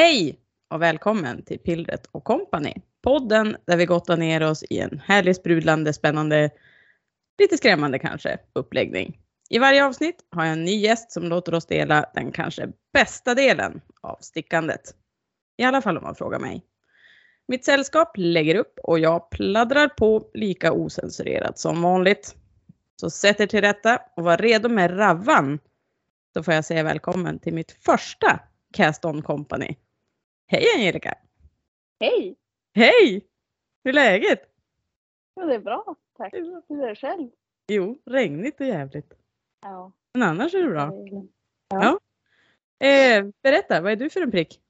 Hej och välkommen till Pillret och Company. Podden där vi gottar ner oss i en härlig, sprudlande, spännande, lite skrämmande kanske, uppläggning. I varje avsnitt har jag en ny gäst som låter oss dela den kanske bästa delen av stickandet. I alla fall om man frågar mig. Mitt sällskap lägger upp och jag pladdrar på lika osensurerat som vanligt. Så sätt er till rätta och var redo med ravvan. Då får jag säga välkommen till mitt första Cast On Company. Hej Angelica! Hej! Hej! Hur är läget? Jo, det är bra, tack. Hur är det själv? Jo, regnigt och jävligt. Ja. Men annars är det bra. Ja. Eh, berätta, vad är du för en prick?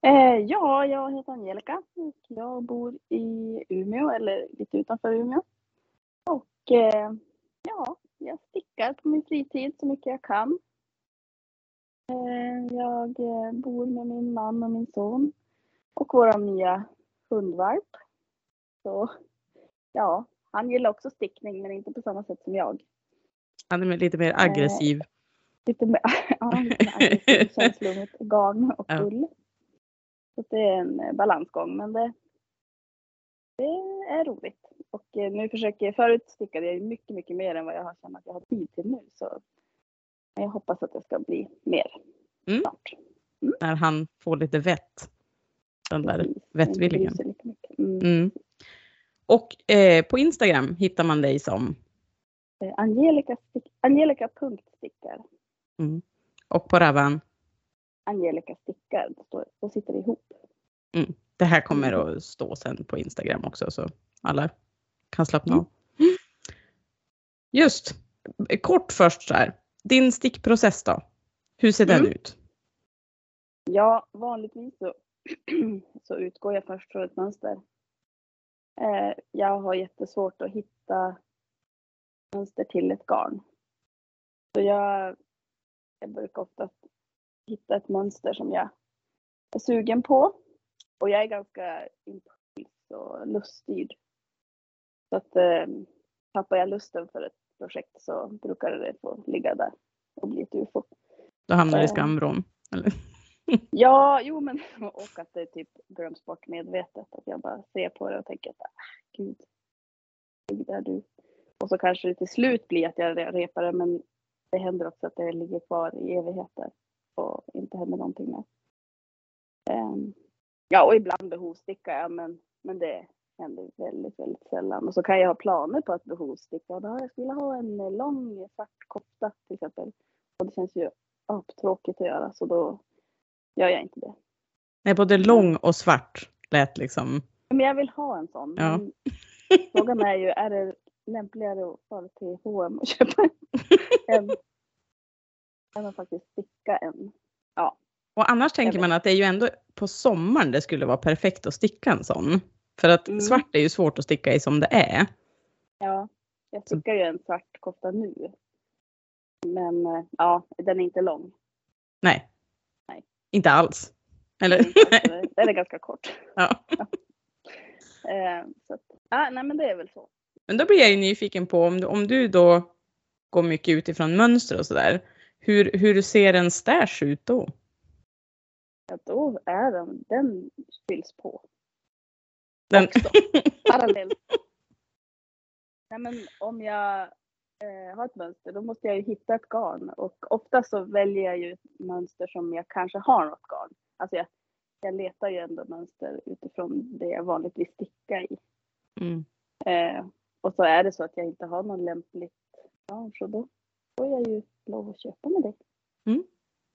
Eh, ja, jag heter Angelica och jag bor i Umeå, eller lite utanför Umeå. Och eh, ja, jag stickar på min fritid så mycket jag kan. Eh, jag eh, bor med min man och min son och vår nya hundvalp. Så ja, han gillar också stickning men inte på samma sätt som jag. Han är lite mer aggressiv. Lite mer, ja, lite mer aggressiv känsla mot garn och Ja. ull. Så det är en eh, balansgång men det, det är roligt. Och eh, nu försöker jag, förut stickade jag mycket, mycket mer än vad jag har känt att jag har tid till nu. Så jag hoppas att det ska bli mer Mm. snart. När han får lite vett. Den där Precis. vettvillingen. Mm. Mm. Och eh, på Instagram hittar man dig som, Eh, Angelica, stick, Angelica punktstickar. mm. och på Ravan. Angelica stickar, då sitter det ihop. Det här kommer att stå sen på Instagram också så alla kan slappna Mm. av. Just, kort först så här. Din stickprocess då? Hur ser den Mm. ut? Ja, vanligtvis så, så utgår jag först från ett mönster. Eh, jag har jättesvårt att hitta mönster till ett garn. Så jag, jag brukar ofta hitta ett mönster som jag är sugen på. Och jag är ganska impuls och luststyrd. Så att eh, tappar jag lusten för ett projekt så brukar det få ligga där och bli ett ufo. Då hamnar du i skamvrån. Eller? Ja, jo men och att det typ glöms bort medvetet. Att jag bara ser på det och tänker att ah, gud, ligg där du. Och så kanske det till slut blir att jag re- repar det men det händer också att det ligger kvar i evigheter och inte händer någonting med. Ehm, ja och ibland behovstickar jag men, men det händer väldigt, väldigt sällan. Och så kan jag ha planer på att behovsticka och då har jag skulle ha en eh, lång svart kofta till exempel. Och det känns ju tråkigt att göra så då gör jag inte det. Nej, både lång och svart lät liksom. Men jag vill ha en sån. Ja. Frågan är ju, är det lämpligare att fara till H&M och köpa en? än att faktiskt sticka en. Och annars tänker man att det är ju ändå på sommaren det skulle vara perfekt att sticka en sån. För att Mm. svart är ju svårt att sticka i som det är. Ja, jag stickar ju en svart kofta nu. Men eh, ja, den är inte lång. Nej. Nej. Inte alls. Eller? Den den är ganska kort. ja. Eh, så att, ja, nej men det är väl så. Men då blir jag ju nyfiken på om du, om du då går mycket utifrån mönster och sådär. Hur, hur ser en stash ut då? Att då är den, den fylls på. Den, också. parallellt. Nej, men om jag eh, har ett mönster då måste jag ju hitta ett garn och ofta så väljer jag ju ett mönster som jag kanske har något garn. Alltså jag, jag letar ju ändå mönster utifrån det jag vanligtvis stickar i. mm. Eh, och så är det så att jag inte har någon lämpligt garn så då får jag ju lov att köpa med det.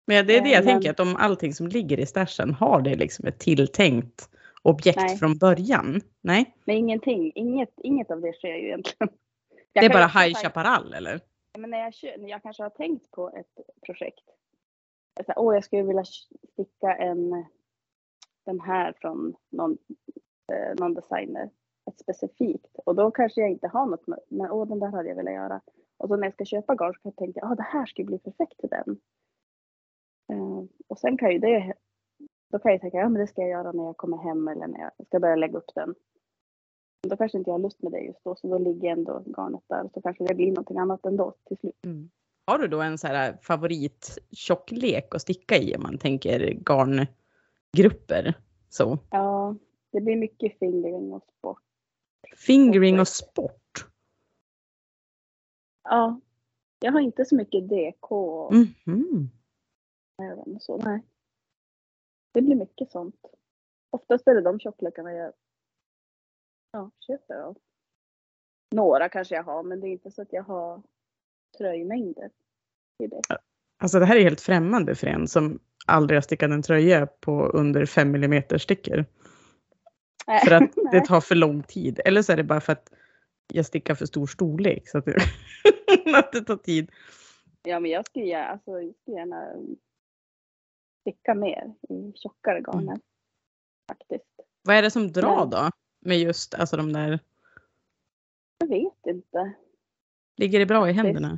Men det är det jag Eh, men- tänker att om allting som ligger i stashen har det liksom ett tilltänkt objekt Nej. från början. Nej, Men ingenting, inget, inget av det sker ju egentligen. det Jag är kan bara High Chaparral eller? Men när jag, när jag kanske har tänkt på ett projekt. Åh, jag skulle vilja sticka en, den här från någon, eh, någon designer. Ett specifikt. Och då kanske jag inte har något. Men åh, den där hade jag velat göra. Och så när jag ska köpa garn så kan jag att det här skulle bli perfekt till den. Eh, och sen kan ju det, då kan jag tänka, ja men det ska jag göra när jag kommer hem eller när jag ska börja lägga upp den. Då kanske inte jag har lust med det just då, så då ligger ändå garnet där. Så kanske det blir någonting annat ändå till slut. Mm. Har du då en så här favorittjocklek att sticka i om man tänker garngrupper? Så. Ja, det blir mycket fingering och sport. Fingering och sport? Ja, jag har inte så mycket DK och Mhm. även så. Nej. Det blir mycket sånt. Oftast är det de tjocklekarna jag ja, köper av. Några kanske jag har, men det är inte så att jag har tröjmängder. i det. Alltså det här är helt främmande för en som aldrig har stickat en tröja på under 5 mm stickor. För att det tar för lång tid. Eller så är det bara för att jag stickar för stor storlek. Så att det, att det tar tid. Ja, men jag skulle gärna, alltså, jag skulle gärna sticka mer i tjockare garner. Faktiskt. Vad är det som drar då? Med just alltså de där, Jag vet inte. ligger det bra i händerna?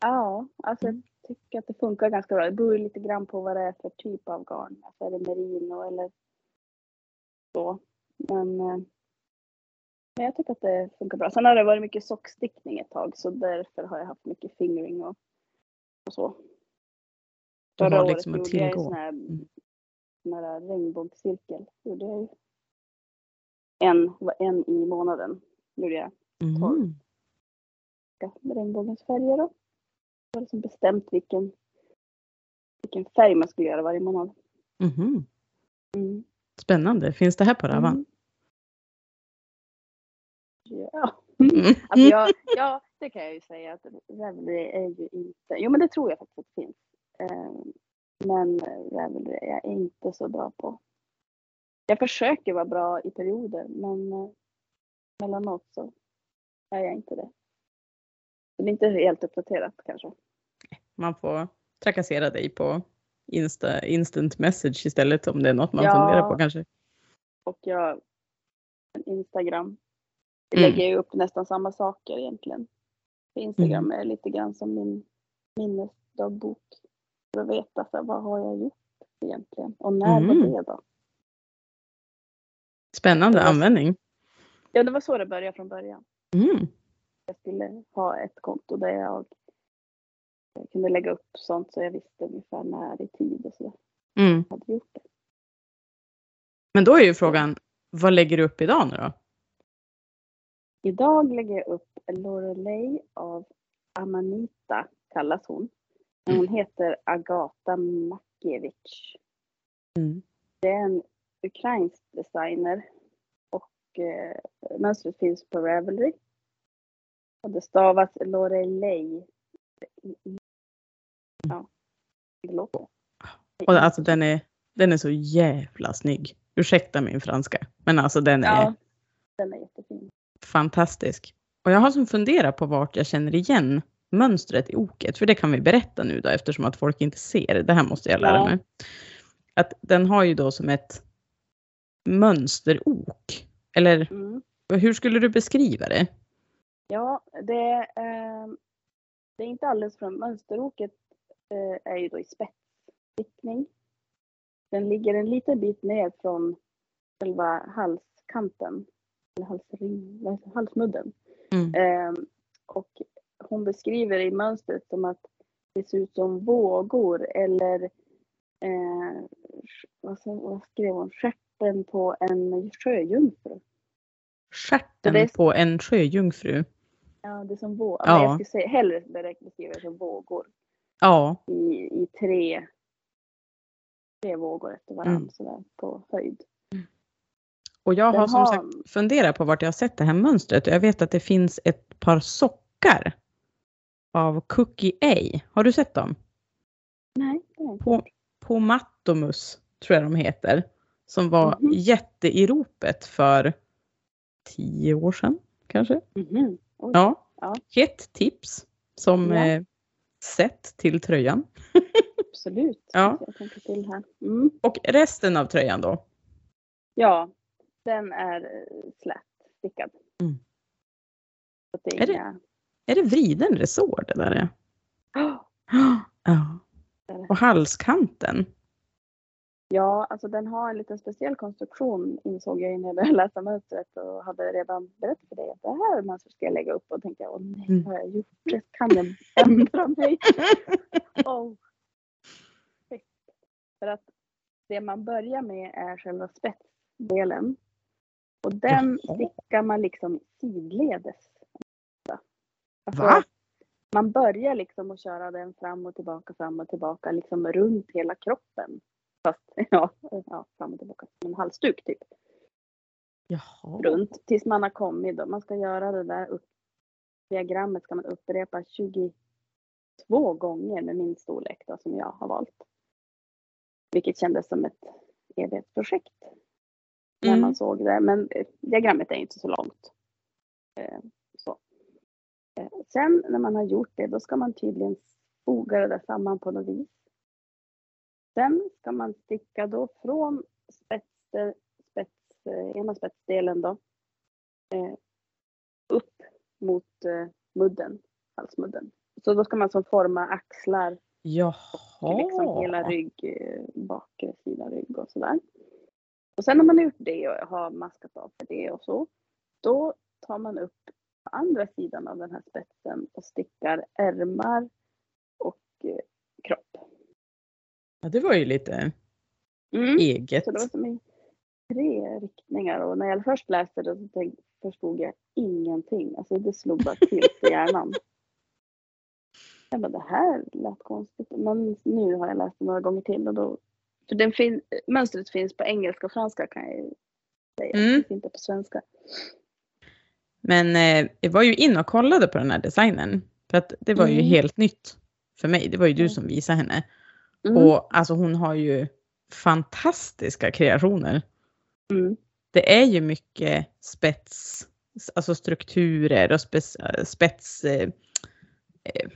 Ja, alltså Mm. jag tycker att det funkar ganska bra. Det beror lite grann på vad det är för typ av garn. Alltså är det merino eller så. Men, eh, men jag tycker att det funkar bra. Sen har det varit mycket sockstickning ett tag så därför har jag haft mycket fingering och, och så. Har Förra året liksom att gjorde jag tillgå. sån här, Mm. sån här regnbågscirkel. Gjorde jag. En, en i månaden gjorde jag. Mhm. med regnbågens färger då. Det var liksom bestämt vilken, vilken färg man skulle göra varje månad. Mhm. Mm. Spännande. Finns det här på Ravan? Mm. Ja. Mm. Alltså jag, ja, det kan jag ju säga att Ravelry är ju inte, jo men det tror jag faktiskt att det finns. Eh, Men Ravelry är jag inte så bra på. Jag försöker vara bra i perioder men eh, mellanåt så är jag inte det. Det är inte helt uppdaterat kanske. Man får trakassera dig på Insta, instant message istället om det är något man Ja. funderar på kanske. Och jag Instagram. Jag Mm. lägger ju upp nästan samma saker egentligen. Instagram Mm. är lite grann som min minnesdagbok. Att veta så här, vad har jag gjort egentligen och när Mm. var det då? Spännande Det var- användning. Ja, det var så det började från början. Mm. Jag skulle ha ett konto där jag kunde lägga upp sånt så jag visste ungefär när i tid och så. Mm. Jag hade gjort det. Men då är ju frågan, vad lägger du upp idag nu då? Idag lägger jag upp Lorelei av Amanita kallas hon. Hon heter Agata Makiewicz. Mm. Det är en ukrainsk designer och eh, mönstret finns på Ravelry. Och det stavas Lorelei. Ja, det låter. Och alltså den är, den är så jävla snygg. Ursäkta min franska, men alltså den är Ja, den är jättefin. fantastisk. Och jag har som funderat på vart jag känner igen mönstret i oket, för det kan vi berätta nu då eftersom att folk inte ser. Det här måste jag lära Ja. mig. Att den har ju då som ett mönsterok. Eller Mm. hur skulle du beskriva det? Ja, det, eh, det är inte alldeles från mönsteroket eh, är ju då i spetsstickning. Den ligger en liten bit ner från själva halskanten. Eller halsring, halsmudden. Mm. Eh, och hon beskriver i mönstret som att det ser ut som vågor eller eh, vad, vad skrev hon? Stjärten på en sjöjungfru. Stjärten är- på en sjöjungfru. Ja, det är som vågor. Ja. Jag skulle säga, hellre beskriva det som vågor. Ja, i, i tre, tre vågor efter varandra Mm. sådär på höjd. och jag Den har som har- sagt funderat på vart jag har sett det här mönstret jag vet att det finns ett par sockar av Cookie A. Har du sett dem? Nej. På, på Mattomus tror jag de heter. Som var Mhm. jätte i ropet för tio år sedan kanske. Mhm. Oj. Ja. Ja. Ett tips som Ja. eh, sätt till tröjan. Absolut. Ja. Jag tänker till här. Mm. Och resten av tröjan då? Ja, den är eh, slät stickad. Mm. Så det Är är det-. Är det vriden resår det där är? Ja. Och halskanten. Ja, alltså den har en liten speciell konstruktion insåg jag när jag började läsa mönstret och hade redan berättat för dig att det här mönstret ska jag lägga upp och tänkte åh nej, Mm. vad har jag gjort? Det kan jag ändra mig. oh. För att det man börjar med är själva spetsdelen. Och den stickar man liksom sidledes. Alltså, Va? Man börjar liksom att köra den fram och tillbaka, fram och tillbaka, liksom runt hela kroppen. Fast ja, ja fram och tillbaka som en halsduk typ. Jaha. Runt tills man har kommit då. Man ska göra det där upp. Diagrammet ska man upprepa 22 gånger med min storlek då, som jag har valt. Vilket kändes som ett evighetsprojekt. När Mm. man såg det. Men eh, diagrammet är inte så långt. Eh. Eh, sen när man har gjort det då ska man tydligen foga det där samman på något vis. Sen ska man sticka då från spets, spets, eh, ena spetsdelen då eh, upp mot eh, mudden, halsmudden. Så då ska man som forma axlar Jaha. liksom hela rygg, eh, bakre sida rygg och sådär. Och sen när man har gjort det och har maskat av för det och så, då tar man upp på andra sidan av den här spetsen och stickar ärmar och eh, kropp. Ja, det var ju lite Mm. eget. Så det var som i tre riktningar och när jag först läste det så tänk, förstod jag ingenting. Alltså det slog bara till i hjärnan. Jag bara, det här lät konstigt. Men nu har jag läst det några gånger till och då för den fin, mönstret finns på engelska och franska kan jag ju säga. Mm. Det finns inte på svenska. Men eh, jag var ju in och kollade på den här designen. För att det var ju Mm. helt nytt för mig. Det var ju du som visade henne. Mm. Och alltså hon har ju fantastiska kreationer. Mm. Det är ju mycket spets, alltså strukturer och spets, spets eh, eh,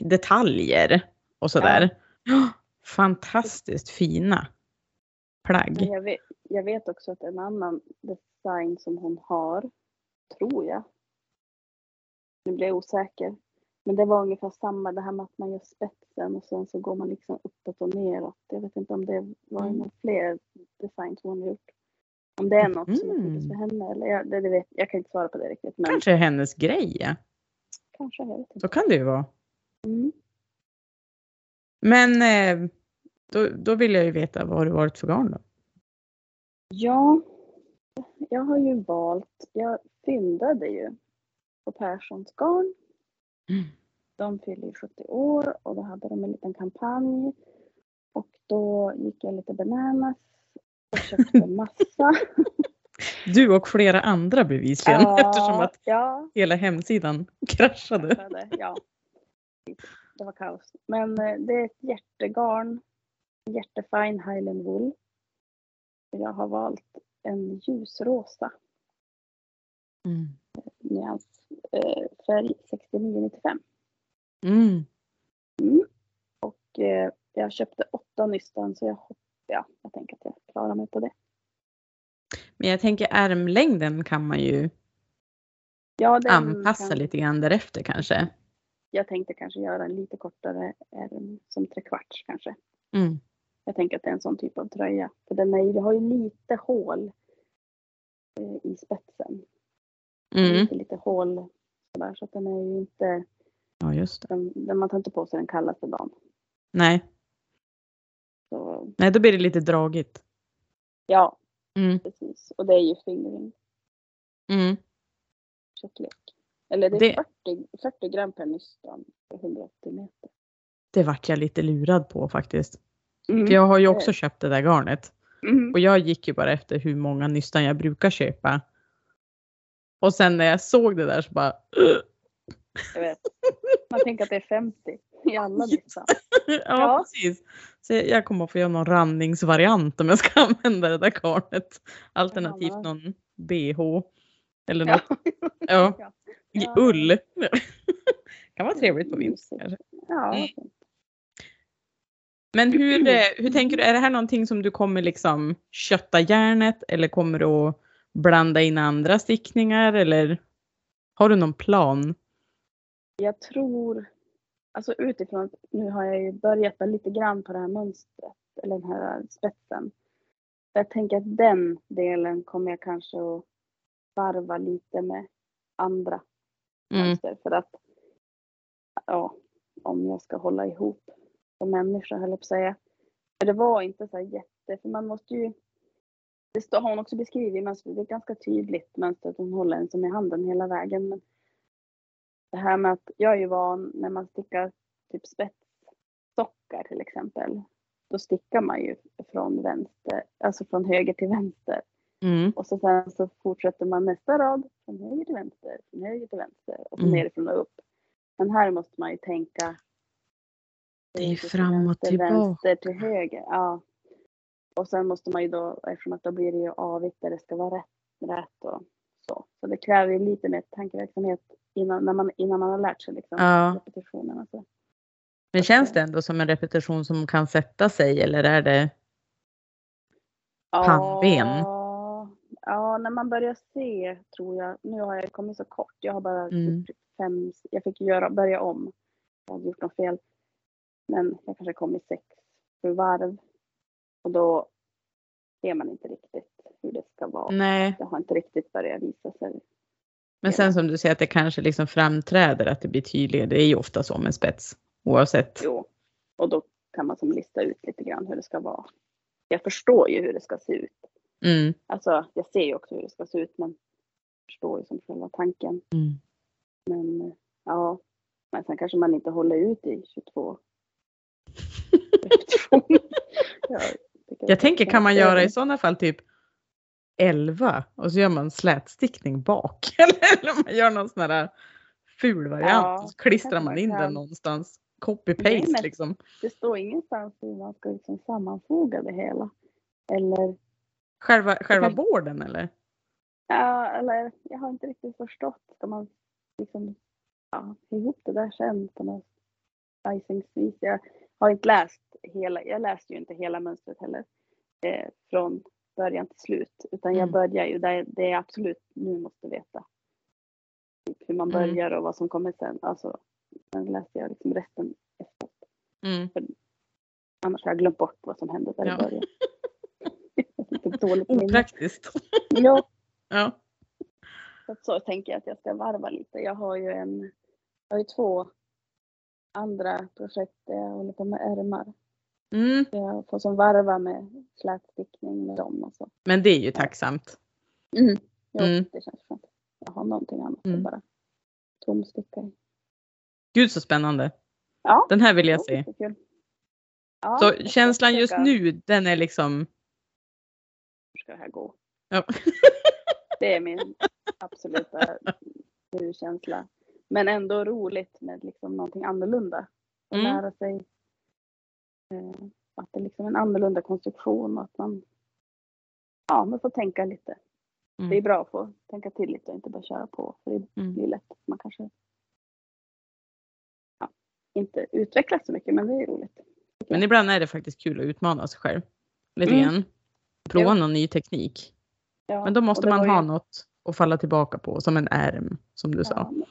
detaljer och sådär. Fantastiskt fina plagg. Jag, vet, jag vet också att en annan design som hon har, tror jag. Nu blir jag osäker. Men det var ungefär samma, det här med att man gör spetsen och sen så går man liksom uppåt och neråt. Jag vet inte om det var Mm. någon fler designs hon har gjort. Om det är något som är Mm. typiskt för henne eller jag, det, det vet, jag kan inte svara på det riktigt. Men Kanske är hennes grej. Ja. kanske, jag vet inte. Så kan det ju vara. Mm. Men eh, då, då vill jag ju veta vad har det varit för garn då? Ja, jag har ju valt, jag fyndade ju på Perssons garn. Mm. De fyller ju 70 år och då hade de en liten kampanj. Och då gick jag lite bananas och köpte massa. Du och flera andra bevisligen eftersom att ja, hela hemsidan kraschade. kraschade, ja. Det var kaos. Men eh, det är ett hjärtegarn. Jättefine Highland Wool. Jag har valt en ljusrosa Mm. nyans eh, färg 6995. Mm. Och eh, jag köpte åtta nystan så jag hoppas, ja, jag tänker att jag klarar mig på det. Men jag tänker ärmlängden kan man ju Ja, anpassa kan, lite grann därefter kanske. Jag tänkte kanske göra en lite kortare ärm som trekvarts kanske. Mm. Jag tänker att det är en sån typ av tröja. För den är, ju- har ju lite hål eh, i spetsen. Mm. Lite, lite hål sådär, så att den är ju inte, Ja, just det. den, den, man tar inte på sig den kallaste dagen. Nej. Så, Nej, då blir det lite dragigt. ja, Mm. precis. Och det är ju fingering Mm. tjocklek. Eller det är Det- 40, 40 gram per nystan för 180 meter. Det vart jag lite lurad på faktiskt. Mm. För jag har ju också köpt det där garnet. Mm. Och jag gick ju bara efter hur många nystan jag brukar köpa. Och sen när jag såg det där så bara. Jag vet. Man tänker att det är 50 i alla nystan. ja, Ja. precis. Så jag kommer att få göra någon randningsvariant om jag ska använda det där garnet. Alternativt Ja. någon bh. Eller något ja, Ja. ull. kan vara trevligt på vintern. Ja, Mm. Men hur, eh, hur tänker du, är det här någonting som du kommer liksom kötta järnet eller kommer du att blanda in andra stickningar eller har du någon plan? Jag tror alltså utifrån, att nu har jag ju börjat lite grann på det här mönstret, eller den här spetsen. Jag tänker att den delen kommer jag kanske att varva lite med andra Mm. mönster för att ja, om jag ska hålla ihop som människa höll jag på att säga. Det var inte så jätte, för man måste ju det står, har hon också beskrivit mönstret, det är ganska tydligt mönster att hon håller en som i handen hela vägen. Men det här med att jag är ju van när man stickar typ spetssockar till exempel. Då stickar man ju från vänster, alltså från höger till vänster. Mm. Och så sen så fortsätter man nästa rad från höger till vänster, från höger till vänster och så Mm. nerifrån och upp. Men här måste man ju tänka Det är till fram och vänster, tillbaka. Vänster till höger, ja. Och sen måste man ju då, eftersom att då blir det ju avigt där det ska vara rätt, rätt och så. Så det kräver ju lite mer tankeverksamhet innan, när man, innan man har lärt sig liksom, Ja. repetitionen. Alltså. Men känns det ändå som en repetition som kan sätta sig eller är det? Pannben. Ja, ja, när man börjar se tror jag, nu har jag kommit så kort, jag har bara Mm. fem, jag fick göra, börja om. Jag hade gjort något fel. Men jag kanske kom i sex för varv. Och då ser man inte riktigt hur det ska vara. Nej, Det har inte riktigt börjat visa sig. men sen som du säger att det kanske liksom framträder att det blir tydligare. Det är ju ofta så med spets oavsett. Jo. Och då kan man som lista ut lite grann hur det ska vara. Jag förstår ju hur det ska se ut. Mm. Alltså jag ser ju också hur det ska se ut men förstår ju som själva tanken. Mm. Men eh, ja, men sen kanske man inte håller ut i 22 jag, Jag tänker kan man göra i sådana fall typ 11 och så gör man slätstickning bak. Eller man gör någon sån här ful variant Ja, och så klistrar man in den kan. någonstans. Copy-paste liksom. Det står ingenstans hur man ska liksom sammanfoga det hela. Eller, Själva, själva kanske- borden eller? ja, eller jag har inte riktigt förstått. Ska man liksom ja, ihop det där sen på något? Jag har inte läst hela, jag läste ju inte hela mönstret heller. Eh, från början till slut. Utan jag Mm. börjar ju där det är absolut nu måste veta. Typ hur man Mm. börjar och vad som kommer sen. Alltså, sen läste jag liksom resten efteråt. Mm. Annars har jag glömt bort vad som hände där Ja. i början. Dåligt. Opraktiskt. Ja, Ja. så tänker jag att jag ska varva lite. Jag har ju en, jag har ju två andra projekt där jag håller på med ärmar. Mm. Jag får som varva med slätstickning med dem och så. Men det är ju tacksamt. Mm. Jo, Mm. det känns skönt. Jag har någonting annat Mm. att bara tomsticka i. Gud så spännande. Ja, Den här vill jag se. Ja, Så känslan just nu, den är liksom... Hur ska det här gå? Ja. Det är min absoluta nu-känsla. Men ändå roligt med liksom någonting annorlunda. Och Mm. lära sig eh, att det är liksom en annorlunda konstruktion och att man, ja, man får tänka lite. Mm. Det är bra att få tänka till lite och inte bara köra på. För det Mm. blir lätt att man kanske ja, inte utvecklas så mycket, men det är roligt. Men ibland är det faktiskt kul att utmana sig själv. Lite Mm. grann. Prova någon ny teknik. Ja, Men då måste man ju- ha något att falla tillbaka på, som en ärm, som du Ja, sa. men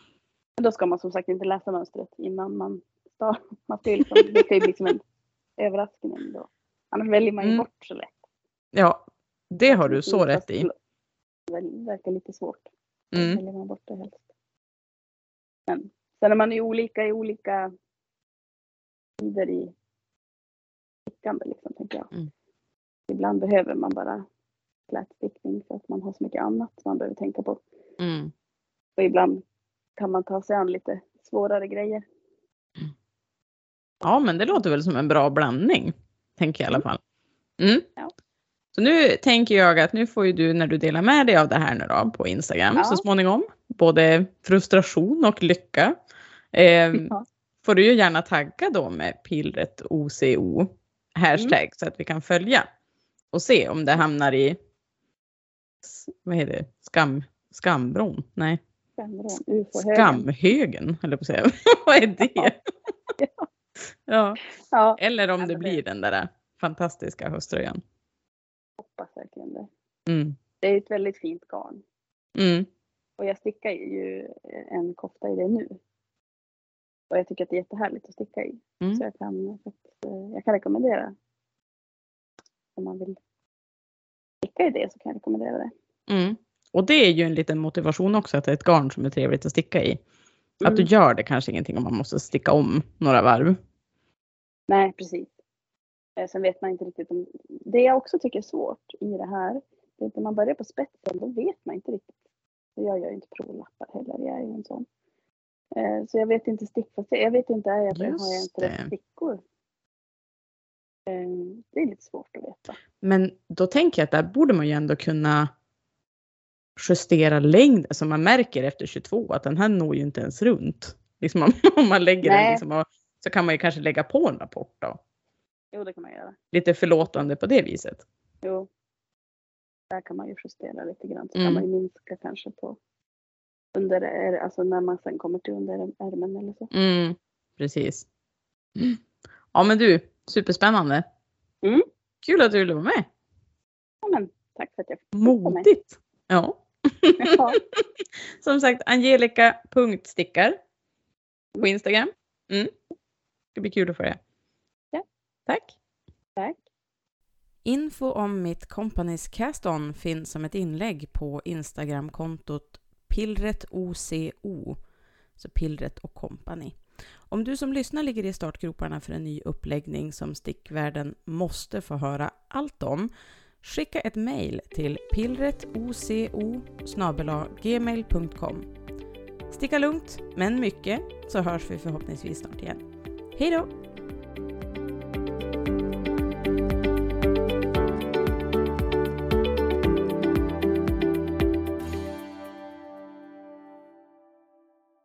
då ska man som sagt inte läsa mönstret innan man startar. Man ska ju liksom, det ska ju bli som en överraskning då. Annars väljer man ju Mm. bort så lätt. Ja, det har du så rätt i. Det verkar lite svårt. Mm. väljer man bort det helst. Men sen är man ju olika i olika tider i stickande liksom, tänker jag. Mm. Ibland behöver man bara slätstickning för att man har så mycket annat man behöver tänka på. Mm. Och ibland kan man ta sig an lite svårare grejer. Ja, men det låter väl som en bra blandning, tänker jag i alla fall. Mm. Ja. Så nu tänker jag att nu får ju du när du delar med dig av det här nu då på Instagram Ja. så småningom, både frustration och lycka. Eh, Ja. får du ju gärna tagga då med pillret OCO hashtag Mm. så att vi kan följa och se om det hamnar i vad heter det? Skam, skambron? Nej, Ufo-högen. skamhögen höll jag på att säga. vad är det? Ja. ja. Ja, Eller om det men blir den där fantastiska höströjan. hoppas verkligen det. Mm. Det är ett väldigt fint garn. Mm. Och jag stickar ju en kofta i det nu. Och jag tycker att det är jättehärligt att sticka i. Mm. Så jag kan, eh, jag kan rekommendera. Om man vill sticka i det så kan jag rekommendera det. Mm. Och det är ju en liten motivation också att det är ett garn som är trevligt att sticka i. Att du Mm. gör det kanske ingenting om man måste sticka om några varv. Nej, precis. Eh, Sen vet man inte riktigt om... Det jag också tycker är svårt i det här, det är att när man börjar på spetsen, då vet man inte riktigt. Jag gör ju inte provlappar heller, jag är ju en sån. Eh, Så jag vet inte stickfasthet. Jag vet inte, är jag, har jag inte rätt stickor? Eh, Det är lite svårt att veta. Men då tänker jag att där borde man ju ändå kunna justera längd. Alltså man märker efter 22 att den här når ju inte ens runt. Liksom om, om man lägger den Nej. liksom och, så kan man ju kanske lägga på en rapport då. Jo, det kan man göra. Lite förlåtande på det viset. Jo. Där kan man ju justera lite grann. Så Mm. kan man ju minska kanske på under, alltså när man sen kommer till under ärmen eller så. Mm, precis. Ja men du, superspännande. Mm. Kul att du ville vara med. Ja, men, tack för att jag fick vara med. Modigt. Ja. Ja. Som sagt, Angelica.stickar på Instagram. Mm. Det blir kul att följa. Ja. Tack. Tack. Info om mitt Companys Cast-On finns som ett inlägg på Instagramkontot pillretoco, så Pillret och Company. Om du som lyssnar ligger i startgroparna för en ny uppläggning som stickvärlden måste få höra allt om, skicka ett mejl till pillretoco gmail.com. Sticka lugnt, men mycket, så hörs vi förhoppningsvis snart igen. Hej då!